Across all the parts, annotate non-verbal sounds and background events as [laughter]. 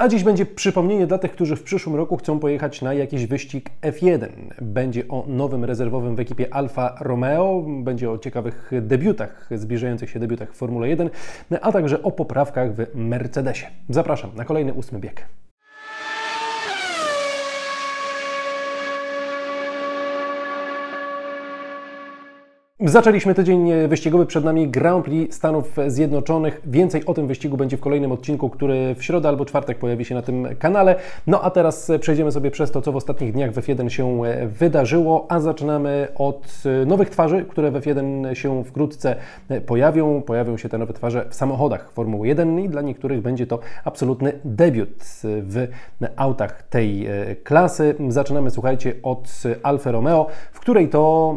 A dziś będzie przypomnienie dla tych, którzy w przyszłym roku chcą pojechać na jakiś wyścig F1. Będzie o nowym rezerwowym w ekipie Alfa Romeo, będzie o ciekawych debiutach, zbliżających się debiutach w Formule 1, a także o poprawkach w Mercedesie. Zapraszam na kolejny ósmy bieg. Zaczęliśmy tydzień wyścigowy, przed nami Grand Prix Stanów Zjednoczonych. Więcej o tym wyścigu będzie w kolejnym odcinku, który w środę albo czwartek pojawi się na tym kanale. No a teraz przejdziemy sobie przez to, co w ostatnich dniach w F1 się wydarzyło, a zaczynamy od nowych twarzy, które w F1 się wkrótce pojawią. Pojawią się te nowe twarze w samochodach Formuły 1 i dla niektórych będzie to absolutny debiut w autach tej klasy. Zaczynamy, słuchajcie, od Alfa Romeo, w której to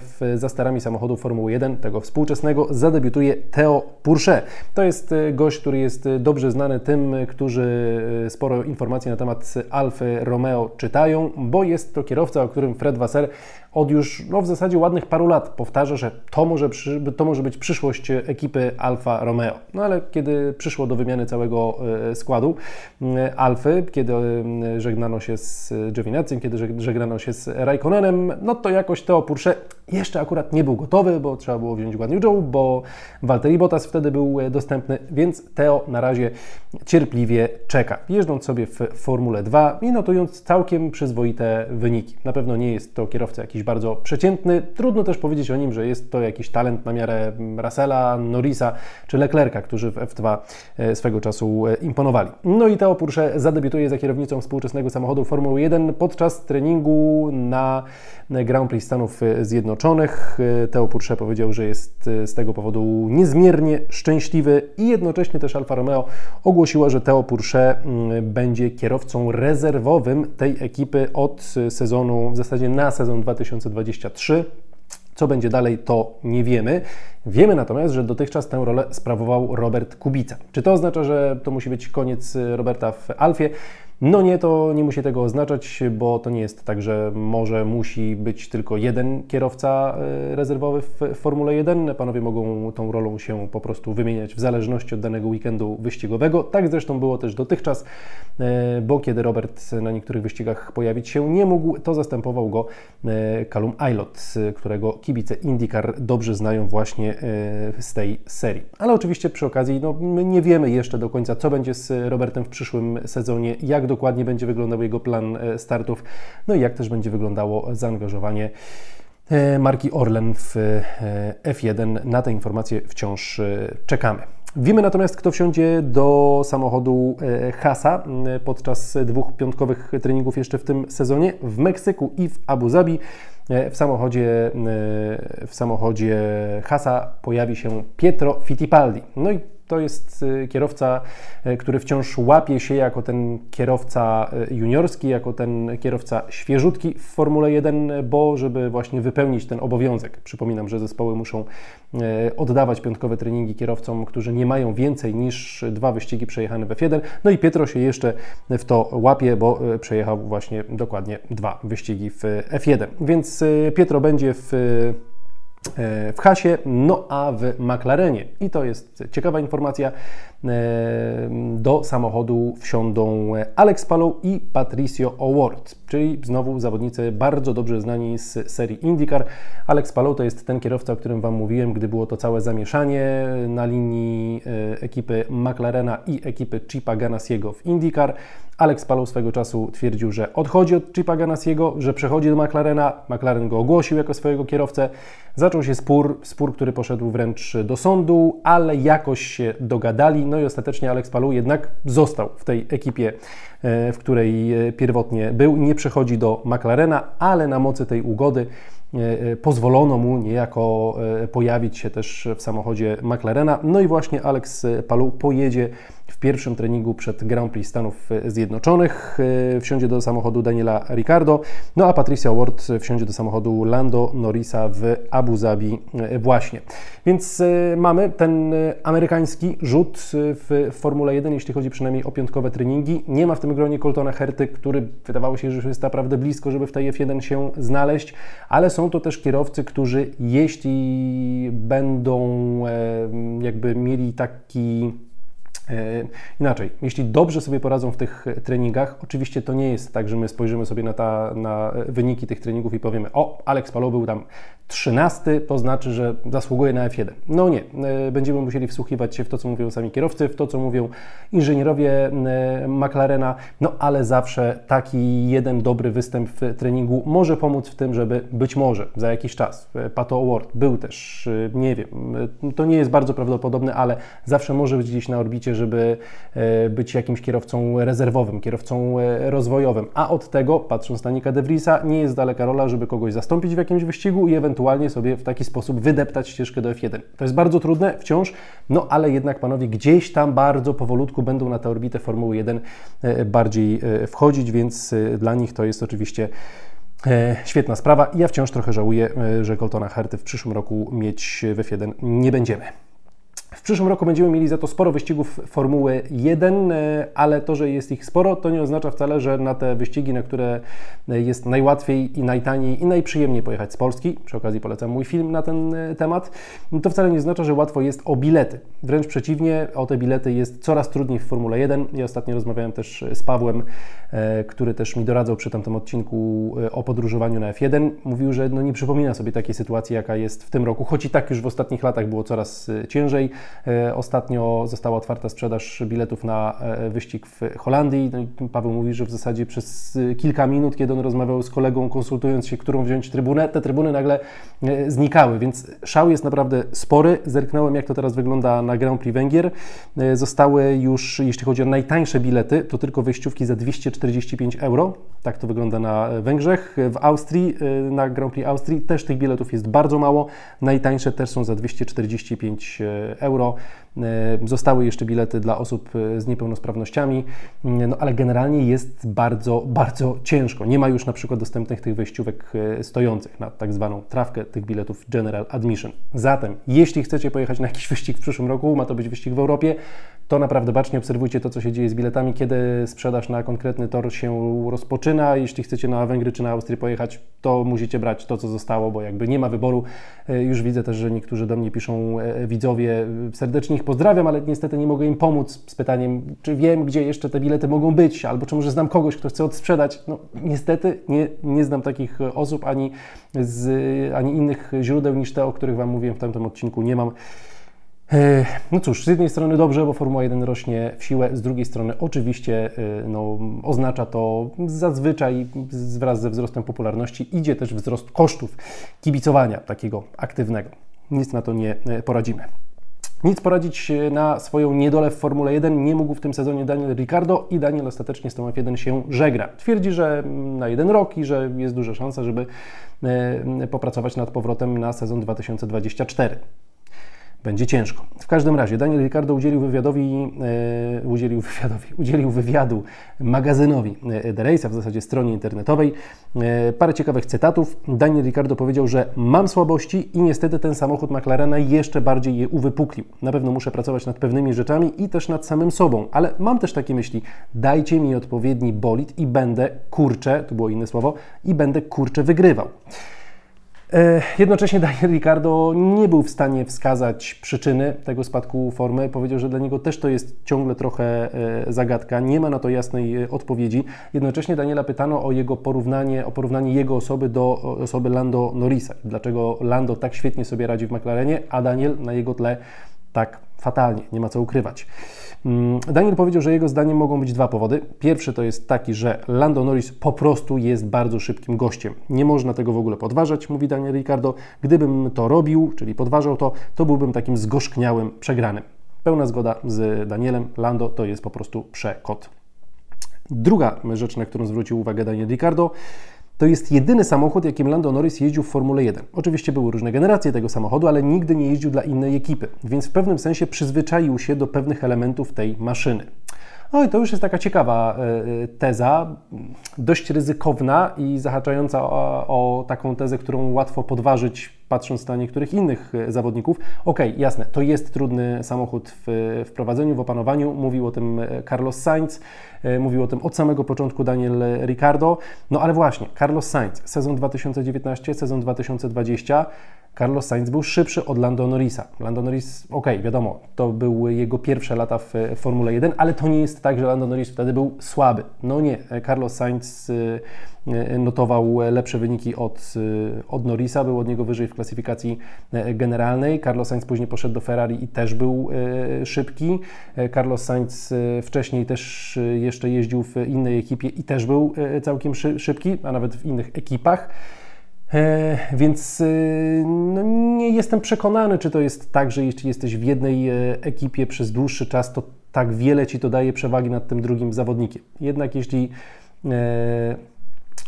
w zastarami samochodu Formuły 1, tego współczesnego, zadebiutuje Theo Pourchaire. To jest e, gość, który jest e, dobrze znany tym, którzy e, sporo informacji na temat Alfa Romeo czytają, bo jest to kierowca, o którym Fred Wasser od już no, w zasadzie ładnych paru lat powtarza, że to może, to może być przyszłość ekipy Alfa Romeo. No ale kiedy przyszło do wymiany całego składu Alfy, kiedy żegnano się z Giovinazzi, kiedy żegnano się z Raikkonenem, no to jakoś Theo Pourchaire jeszcze akurat nie był gotowy, bo trzeba było wziąć Guan Yu bo Valtteri Bottas wtedy był e, dostępny, więc Teo na razie cierpliwie czeka, jeżdżąc sobie w Formule 2 i notując całkiem przyzwoite wyniki. Na pewno nie jest to kierowca jakiś bardzo przeciętny, trudno też powiedzieć o nim, że jest to jakiś talent na miarę Russella, Norrisa czy Leclerca, którzy w F2 e, swego czasu e, imponowali. No i Teo Porsche zadebiutuje za kierownicą współczesnego samochodu Formuły 1 podczas treningu na Grand Prix Stanów Zjednoczonych. Teo Porsche powiedział, że jest z tego powodu niezmiernie szczęśliwy i jednocześnie też Alfa Romeo ogłosiła, że Teo Porsche mm, będzie kierowcą rezerwowym tej ekipy od sezonu, w zasadzie na sezon 2023. Co będzie dalej, to nie wiemy. Wiemy natomiast, że dotychczas tę rolę sprawował Robert Kubica. Czy to oznacza, że to musi być koniec Roberta w Alfie? No nie, to nie musi tego oznaczać, bo to nie jest tak, że może musi być tylko jeden kierowca e, rezerwowy w Formule 1. Panowie mogą tą rolą się po prostu wymieniać w zależności od danego weekendu wyścigowego. Tak zresztą było też dotychczas, e, bo kiedy Robert na niektórych wyścigach pojawić się nie mógł, to zastępował go e, Callum Aylot, którego kibice IndyCar dobrze znają właśnie z tej serii. Ale oczywiście przy okazji, no, my nie wiemy jeszcze do końca, co będzie z Robertem w przyszłym sezonie, jak dokładnie będzie wyglądał jego plan e, startów, no i jak też będzie wyglądało zaangażowanie e, marki Orlen w e, F1. Na te informacje wciąż czekamy. Wiemy natomiast, kto wsiądzie do samochodu Hasa podczas dwóch piątkowych treningów jeszcze w tym sezonie w Meksyku i w Abu Zabi. W samochodzie, w samochodzie Hasa pojawi się Pietro Fittipaldi. No i to jest y, kierowca, y, który wciąż łapie się jako ten kierowca y, juniorski, jako ten kierowca świeżutki w Formule 1, bo żeby właśnie wypełnić ten obowiązek. Przypominam, że zespoły muszą oddawać piątkowe treningi kierowcom, którzy nie mają więcej niż dwa wyścigi przejechane w F1. No i Pietro się jeszcze w to łapie, bo przejechał właśnie dokładnie dwa wyścigi w F1. Więc Pietro będzie w w Hasie, no a w McLarenie. I to jest ciekawa informacja. E, do samochodu wsiądą Alex Palou i Patricio O'Ward, czyli znowu zawodnicy bardzo dobrze znani z serii IndyCar. Alex Palou to jest ten kierowca, o którym Wam mówiłem, gdy było to całe zamieszanie na linii e, ekipy McLarena i ekipy Chipa Ganasiego w IndyCar. Alex Palou swego czasu twierdził, że odchodzi od Chipa Ganasiego, że przechodzi do McLarena. McLaren go ogłosił jako swojego kierowcę. Zaczął się spór, spór, który poszedł wręcz do sądu, ale jakoś się dogadali. No i ostatecznie Alex Palou jednak został w tej ekipie, e, w której e, pierwotnie był. Nie przechodzi do McLarena, ale na mocy tej ugody e, pozwolono mu niejako pojawić się też w samochodzie McLarena. No i właśnie Alex Palou pojedzie w pierwszym treningu przed Grand Prix Stanów Zjednoczonych. E, wsiądzie do samochodu Daniela Ricardo, no a Patricia Ward wsiądzie do samochodu Lando Norrisa w Abu Zabi e, właśnie. Więc e, mamy ten amerykański rzut w Formule 1, jeśli chodzi przynajmniej o piątkowe treningi. Nie ma w tym gronie Coltona Herty, który wydawało się, że jest naprawdę blisko, żeby w tej F1 się znaleźć, ale są to też kierowcy, którzy jeśli będą jakby mieli taki E, inaczej, jeśli dobrze sobie poradzą w tych treningach, oczywiście to nie jest tak, że my spojrzymy sobie na, ta, na wyniki tych treningów i powiemy: O, Alex Palo był tam 13, to znaczy, że zasługuje na F1. No nie, e, będziemy musieli wsłuchiwać się w to, co mówią sami kierowcy, w to, co mówią inżynierowie e, McLarena, no ale zawsze taki jeden dobry występ w treningu może pomóc w tym, żeby być może za jakiś czas Pato Award był też, nie wiem, to nie jest bardzo prawdopodobne, ale zawsze może być gdzieś na orbicie, żeby e, być jakimś kierowcą rezerwowym, kierowcą e, rozwojowym. A od tego, patrząc na Nika De Vriesa, nie jest daleka rola, żeby kogoś zastąpić w jakimś wyścigu i ewentualnie sobie w taki sposób wydeptać ścieżkę do F1. To jest bardzo trudne wciąż, no ale jednak panowie gdzieś tam bardzo powolutku będą na tę orbitę Formuły 1 e, bardziej wchodzić, więc dla nich to jest oczywiście świetna sprawa. Ja wciąż trochę żałuję, że Coltona Herty w przyszłym roku mieć w F1 nie będziemy. W przyszłym roku będziemy mieli za to sporo wyścigów Formuły 1, e, ale to, że jest ich sporo, to nie oznacza wcale, że na te wyścigi, na które jest najłatwiej i najtaniej i najprzyjemniej pojechać z Polski, przy okazji polecam mój film na ten e, temat, to wcale nie oznacza, że łatwo jest o bilety. Wręcz przeciwnie, o te bilety jest coraz trudniej w Formule 1. Ja ostatnio rozmawiałem też z Pawłem, e, który też mi doradzał przy tamtym odcinku o podróżowaniu na F1. Mówił, że no nie przypomina sobie takiej sytuacji, jaka jest w tym roku, choć i tak już w ostatnich latach było coraz ciężej. E, ostatnio została otwarta sprzedaż biletów na e, wyścig w Holandii. No Paweł mówi, że w zasadzie przez e, kilka minut, kiedy on rozmawiał z kolegą, konsultując się, którą wziąć trybunę, te trybuny nagle znikały, więc szał jest naprawdę spory. Zerknąłem, jak to teraz wygląda na Grand Prix Węgier. Zostały już, jeśli chodzi o najtańsze bilety, to tylko wejściówki za 245 euro. Tak to wygląda na Węgrzech. W Austrii, na Grand Prix Austrii też tych biletów jest bardzo mało. Najtańsze też są za 245 euro euro. E, zostały jeszcze bilety dla osób e, z niepełnosprawnościami, e, no ale generalnie jest bardzo, bardzo ciężko. Nie ma już na przykład dostępnych tych wejściówek stojących na tak zwaną trawkę tych biletów General Admission. Zatem, jeśli chcecie pojechać na jakiś [laughs] wyścig w przyszłym roku, ma to być wyścig w Europie, to naprawdę bacznie obserwujcie to, co się dzieje z biletami, kiedy sprzedaż na konkretny tor się rozpoczyna. Jeśli chcecie na Węgry czy na Austrię pojechać, to musicie brać to, co zostało, bo jakby nie ma wyboru. Już widzę też, że niektórzy do mnie piszą widzowie, serdecznie ich pozdrawiam, ale niestety nie mogę im pomóc z pytaniem, czy wiem, gdzie jeszcze te bilety mogą być, albo czy może znam kogoś, kto chce odsprzedać. No, niestety nie, nie znam takich osób ani, z, ani innych źródeł niż te, o których Wam mówiłem w tamtym odcinku. Nie mam. E, no cóż, z jednej strony dobrze, bo Formuła 1 rośnie w siłę, z drugiej strony oczywiście e, no, oznacza to zazwyczaj wraz ze wzrostem popularności idzie też wzrost kosztów kibicowania takiego aktywnego. Nic na to nie e, poradzimy. Nic poradzić na swoją niedolę w Formule 1 nie mógł w tym sezonie Daniel Ricciardo i Daniel ostatecznie z tą F1 się żegna. Twierdzi, że na jeden rok i że jest duża szansa, żeby e, popracować nad powrotem na sezon 2024 będzie ciężko. W każdym razie Daniel Ricardo udzielił wywiadowi, e, udzielił [laughs] wywiadowi, udzielił wywiadu magazynowi e, The Race, a w zasadzie stronie internetowej. E, parę ciekawych cytatów. Daniel Ricardo powiedział, że mam słabości i niestety ten samochód McLarena jeszcze bardziej je uwypuklił. Na pewno muszę pracować nad pewnymi rzeczami i też nad samym sobą, ale mam też takie myśli. Dajcie mi odpowiedni bolid i będę kurczę, to było inne słowo, i będę kurczę wygrywał. E, jednocześnie Daniel Ricardo nie był w stanie wskazać przyczyny tego spadku formy. Powiedział, że dla niego też to jest ciągle trochę e, zagadka. Nie ma na to jasnej e, odpowiedzi. Jednocześnie Daniela pytano o jego porównanie, o porównanie jego osoby do osoby Lando Norrisa. Dlaczego Lando tak świetnie sobie radzi w McLarenie, a Daniel na jego tle tak fatalnie. Nie ma co ukrywać. Mm, Daniel powiedział, że jego zdaniem mogą być dwa powody. Pierwszy to jest taki, że Lando Norris po prostu jest bardzo szybkim gościem. Nie można tego w ogóle podważać, mówi Daniel Ricardo. Gdybym to robił, czyli podważał to, to byłbym takim zgorzkniałym przegranym. Pełna zgoda z Danielem. Lando to jest po prostu przekot. Druga rzecz, na którą zwrócił uwagę Daniel Ricardo, to jest jedyny samochód, jakim Lando Norris jeździł w Formule 1. Oczywiście były różne generacje tego samochodu, ale nigdy nie jeździł dla innej ekipy, więc w pewnym sensie przyzwyczaił się do pewnych elementów tej maszyny. No i to już jest taka ciekawa e, e, teza, dość ryzykowna i zahaczająca o, o, taką tezę, którą łatwo podważyć, patrząc na niektórych innych e, zawodników. Ok, jasne, to jest trudny samochód w wprowadzeniu, w opanowaniu. Mówił o tym Carlos Sainz, mówił o tym od samego początku Daniel Ricardo. No ale właśnie, Carlos Sainz, sezon 2019, sezon 2020 Carlos Sainz był szybszy od Lando Norrisa. Lando Norris, ok, wiadomo, to były jego pierwsze lata w Formule 1, ale to nie jest tak, że Lando Norris wtedy był słaby. No nie, Carlos Sainz notował lepsze wyniki od, y, od Norrisa, był od niego wyżej w klasyfikacji generalnej. Carlos Sainz później poszedł do Ferrari i też był szybki. Carlos Sainz wcześniej też jeszcze jeździł w innej ekipie i też był całkiem szybki, a nawet w innych ekipach. E, więc e, no, nie jestem przekonany, czy to jest tak, że jeśli jesteś w jednej e, ekipie przez dłuższy czas, to tak wiele ci to daje przewagi nad tym drugim zawodnikiem. Jednak jeśli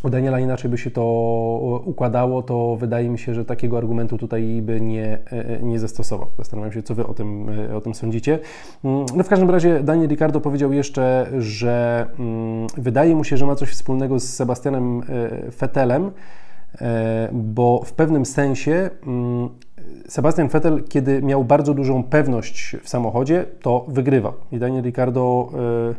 u Daniela inaczej by się to układało, to wydaje mi się, że takiego argumentu tutaj by nie, nie zastosował. Zastanawiam się, co Wy o tym, o tym sądzicie. Mm, no w każdym razie Daniel Ricardo powiedział jeszcze, że mm, wydaje mu się, że ma coś wspólnego z Sebastianem Fetelem, E, bo w pewnym sensie mm, Sebastian Vettel, kiedy miał bardzo dużą pewność w samochodzie, to wygrywał. I Daniel Ricciardo e,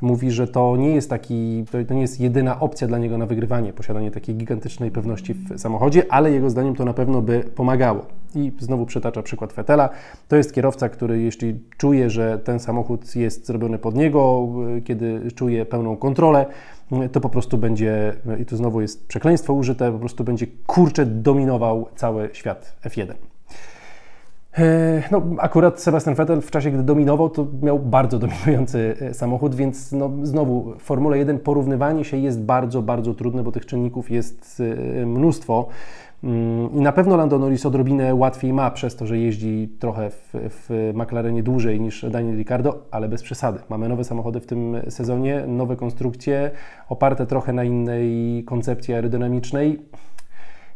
mówi, że to nie jest taki, to nie jest jedyna opcja dla niego na wygrywanie, posiadanie takiej gigantycznej pewności w samochodzie, ale jego zdaniem to na pewno by pomagało. I znowu przytacza przykład Vettela. To jest kierowca, który jeśli czuje, że ten samochód jest zrobiony pod niego, e, kiedy czuje pełną kontrolę, to po prostu będzie, i tu znowu jest przekleństwo użyte, po prostu będzie kurczę dominował cały świat F1. E, no, akurat Sebastian Vettel w czasie, gdy dominował, to miał bardzo dominujący e, samochód, więc no, znowu w Formule 1 porównywanie się jest bardzo, bardzo trudne, bo tych czynników jest e, mnóstwo. Mm, I na pewno Lando Norris odrobinę łatwiej ma przez to, że jeździ trochę w, w McLarenie dłużej niż Daniel Ricciardo, ale bez przesady. Mamy nowe samochody w tym sezonie, nowe konstrukcje, oparte trochę na innej koncepcji aerodynamicznej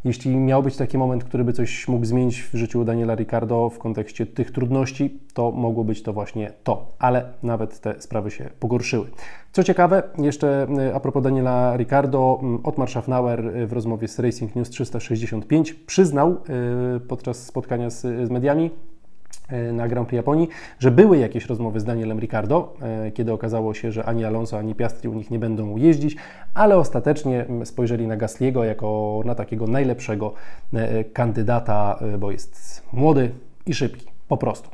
jeśli miał być taki moment, który by coś mógł zmienić w życiu Daniela Ricardo w kontekście tych trudności, to mogło być to właśnie to, ale nawet te sprawy się pogorszyły. Co ciekawe, jeszcze y, a propos Daniela Ricardo, mm, Otmar Schaffnauer y, w rozmowie z Racing News 365 przyznał y, podczas spotkania z, z mediami, E, na Grand Prix Japonii, że były jakieś rozmowy z Danielem Ricardo, e, kiedy okazało się, że ani Alonso, ani Piastri u nich nie będą jeździć, ale ostatecznie spojrzeli na Gasliego jako na takiego najlepszego e, kandydata, bo jest młody i szybki, po prostu.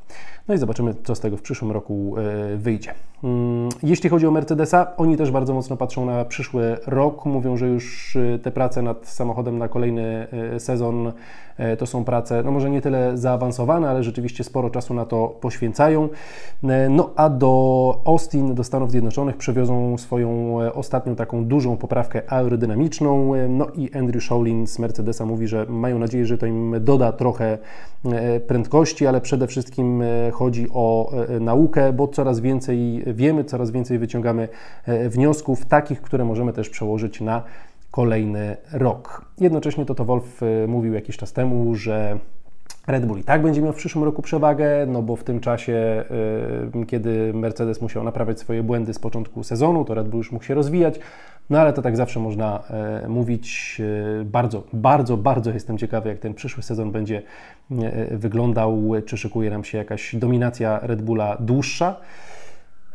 No i zobaczymy, co z tego w przyszłym roku wyjdzie. Mm, jeśli chodzi o Mercedesa, oni też bardzo mocno patrzą na przyszły rok. Mówią, że już te prace nad samochodem na kolejny sezon E, to są prace, no może nie tyle zaawansowane, ale rzeczywiście sporo czasu na to poświęcają. E, no a do Austin, do Stanów Zjednoczonych przewiozą swoją e, ostatnią taką dużą poprawkę aerodynamiczną. No i Andrew Shaolin z Mercedesa mówi, że mają nadzieję, że to im doda trochę prędkości, ale przede wszystkim chodzi o naukę, bo coraz więcej wiemy, coraz więcej wyciągamy wniosków, takich, które możemy też przełożyć na kolejny rok. Jednocześnie Toto Wolf y, mówił jakiś czas temu, że Red Bull i tak będzie miał w przyszłym roku przewagę, no bo w tym czasie, kiedy Mercedes musiał naprawiać swoje błędy z początku sezonu, to Red Bull już mógł się rozwijać, no ale to tak zawsze można y, mówić. Bardzo, bardzo, bardzo jestem ciekawy, jak ten przyszły sezon będzie wyglądał, czy szykuje nam się jakaś dominacja Red Bulla dłuższa.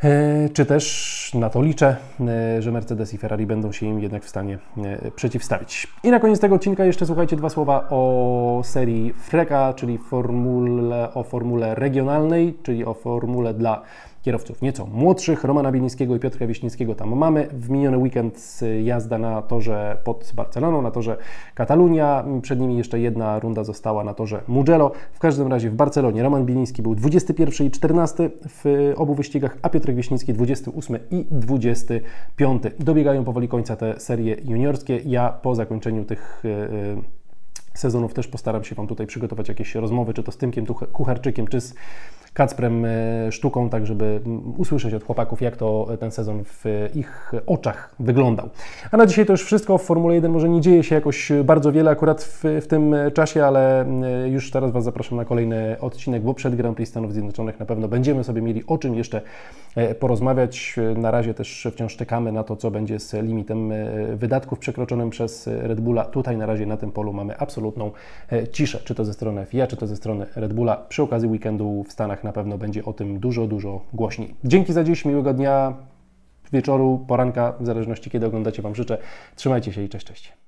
E, czy też na to liczę, e, że Mercedes i Ferrari będą się im jednak w stanie e, przeciwstawić. I na koniec tego odcinka jeszcze słuchajcie dwa słowa o serii Freka, czyli formule, o formule regionalnej, czyli o formule dla kierowców nieco młodszych, Romana Bielińskiego i Piotra Wiśniewskiego tam mamy. W miniony weekend jazda na torze pod Barceloną, na torze Katalunia, przed nimi jeszcze jedna runda została na torze Mugello. W każdym razie w Barcelonie Roman Bieliński był 21 i 14 w obu wyścigach, a Piotr Wiśniewski 28 i 25. Dobiegają powoli końca te serie juniorskie. Ja po zakończeniu tych yy, sezonów też postaram się Wam tutaj przygotować jakieś rozmowy, czy to z Tymkiem Kucharczykiem, czy z Kacprem e, sztuką, tak żeby usłyszeć od chłopaków, jak to ten sezon w ich oczach wyglądał. A na dzisiaj to już wszystko. W Formule 1 może nie dzieje się jakoś bardzo wiele akurat w, w tym czasie, ale e, już teraz Was zapraszam na kolejny odcinek, bo przed Grand Prix Stanów Zjednoczonych na pewno będziemy sobie mieli o czym jeszcze e, porozmawiać. Na razie też wciąż czekamy na to, co będzie z limitem wydatków przekroczonym przez Red Bulla. Tutaj na razie na tym polu mamy absolutną ciszę, czy to ze strony FIA, czy to ze strony Red Bulla. Przy okazji weekendu w Stanach na pewno będzie o tym dużo, dużo głośniej. Dzięki za dziś, miłego dnia, wieczoru, poranka, w zależności kiedy oglądacie Wam życzę. Trzymajcie się i cześć, cześć.